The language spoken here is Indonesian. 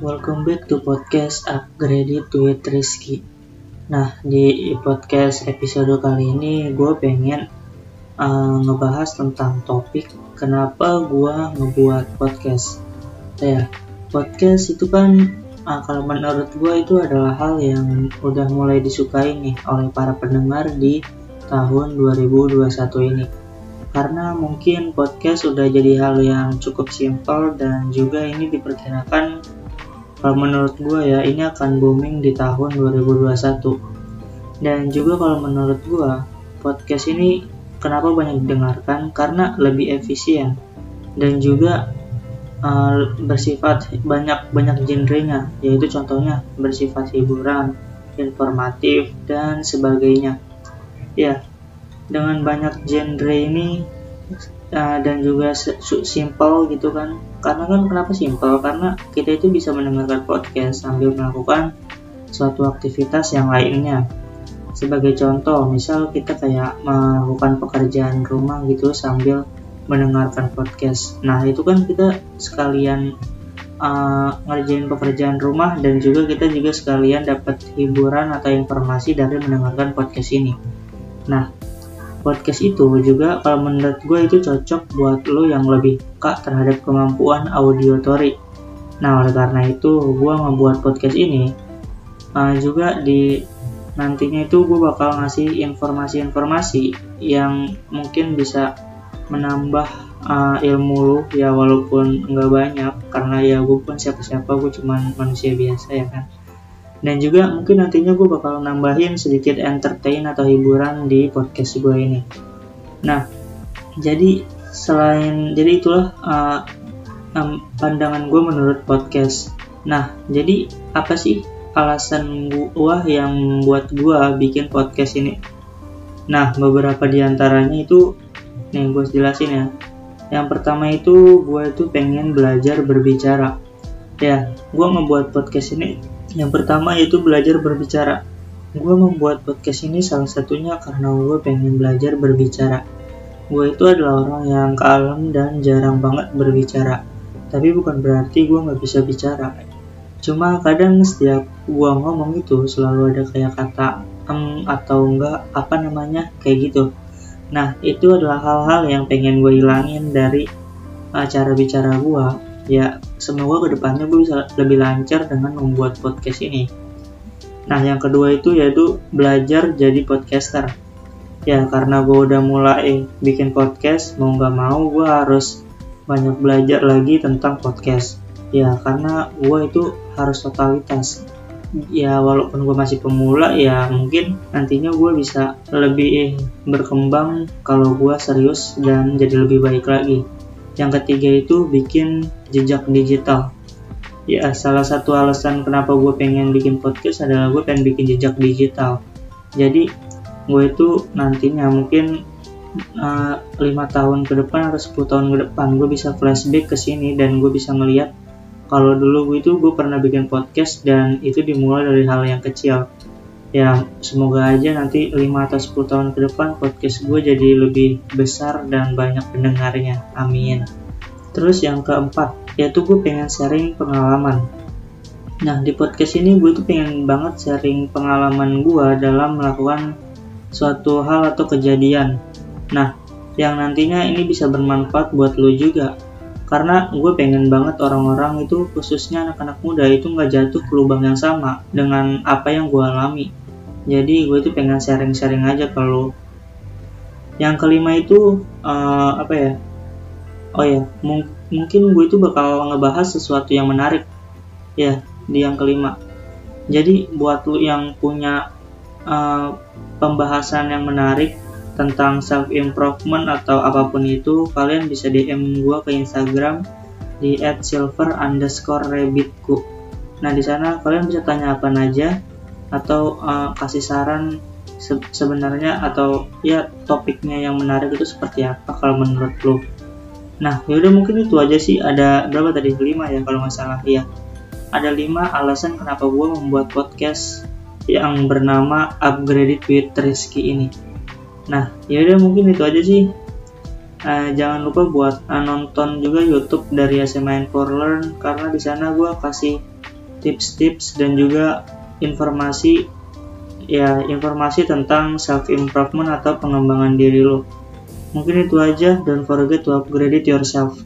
welcome back to podcast Upgraded with Rizky. Nah, di podcast episode kali ini gue pengen uh, ngebahas tentang topik kenapa gue ngebuat podcast. Ya, podcast itu kan uh, kalau menurut gue itu adalah hal yang udah mulai disukai nih oleh para pendengar di tahun 2021 ini karena mungkin podcast sudah jadi hal yang cukup simpel dan juga ini diperkirakan kalau menurut gue ya ini akan booming di tahun 2021 dan juga kalau menurut gue podcast ini kenapa banyak didengarkan? Karena lebih efisien dan juga uh, bersifat banyak banyak genrenya yaitu contohnya bersifat hiburan informatif dan sebagainya. Ya dengan banyak genre ini uh, dan juga simple gitu kan. Karena kan kenapa simple? Karena kita itu bisa mendengarkan podcast sambil melakukan suatu aktivitas yang lainnya. Sebagai contoh misal kita kayak melakukan pekerjaan rumah gitu sambil mendengarkan podcast. Nah itu kan kita sekalian uh, ngerjain pekerjaan rumah dan juga kita juga sekalian dapat hiburan atau informasi dari mendengarkan podcast ini. Nah podcast itu juga kalau menurut gue itu cocok buat lo yang lebih peka terhadap kemampuan auditory. Nah oleh karena itu gue ngebuat podcast ini uh, juga di nantinya itu gue bakal ngasih informasi-informasi yang mungkin bisa menambah uh, ilmu lo ya walaupun nggak banyak karena ya gue pun siapa-siapa gue cuman manusia biasa ya kan dan juga mungkin nantinya gue bakal nambahin sedikit entertain atau hiburan di podcast gue ini. Nah jadi selain jadi itulah uh, um, pandangan gue menurut podcast. Nah jadi apa sih alasan gue yang buat gue bikin podcast ini? Nah beberapa di antaranya itu nih gue jelasin ya. Yang pertama itu gue itu pengen belajar berbicara. Ya gue membuat podcast ini yang pertama yaitu belajar berbicara. Gue membuat podcast ini salah satunya karena gue pengen belajar berbicara. Gue itu adalah orang yang kalem dan jarang banget berbicara. Tapi bukan berarti gue nggak bisa bicara. Cuma kadang setiap gue ngomong itu selalu ada kayak kata em atau enggak apa namanya kayak gitu. Nah itu adalah hal-hal yang pengen gue hilangin dari acara bicara gue ya semoga ke depannya gue bisa lebih lancar dengan membuat podcast ini. Nah yang kedua itu yaitu belajar jadi podcaster. Ya karena gue udah mulai bikin podcast mau nggak mau gue harus banyak belajar lagi tentang podcast. Ya karena gue itu harus totalitas. Ya walaupun gue masih pemula ya mungkin nantinya gue bisa lebih berkembang kalau gue serius dan jadi lebih baik lagi yang ketiga itu bikin jejak digital. Ya, salah satu alasan kenapa gue pengen bikin podcast adalah gue pengen bikin jejak digital. Jadi, gue itu nantinya mungkin eh, lima uh, tahun ke depan atau 10 tahun ke depan gue bisa flashback ke sini dan gue bisa melihat kalau dulu gue itu gue pernah bikin podcast dan itu dimulai dari hal yang kecil ya semoga aja nanti 5 atau 10 tahun ke depan podcast gue jadi lebih besar dan banyak pendengarnya. Amin. Terus yang keempat yaitu gue pengen sharing pengalaman. Nah di podcast ini gue tuh pengen banget sharing pengalaman gue dalam melakukan suatu hal atau kejadian. Nah yang nantinya ini bisa bermanfaat buat lo juga. Karena gue pengen banget orang-orang itu khususnya anak-anak muda itu nggak jatuh ke lubang yang sama dengan apa yang gue alami jadi gue itu pengen sharing-sharing aja kalau yang kelima itu uh, apa ya? Oh ya mung mungkin gue itu bakal ngebahas sesuatu yang menarik. Ya di yang kelima. Jadi buat lu yang punya uh, pembahasan yang menarik tentang self improvement atau apa pun itu kalian bisa DM gue ke Instagram di @silver underscore rabbitku. Nah di sana kalian bisa tanya apa aja atau uh, kasih saran se sebenarnya atau ya topiknya yang menarik itu seperti apa kalau menurut lo nah yaudah mungkin itu aja sih. Ada berapa tadi? Lima ya kalau nggak salah. Ya ada lima alasan kenapa gue membuat podcast yang bernama Upgraded with Rizky ini. Nah yaudah mungkin itu aja sih. Uh, jangan lupa buat uh, nonton juga YouTube dari SMA for Learn karena di sana gue kasih tips-tips dan juga informasi ya informasi tentang self improvement atau pengembangan diri lo. Mungkin itu aja, don't forget to upgrade yourself.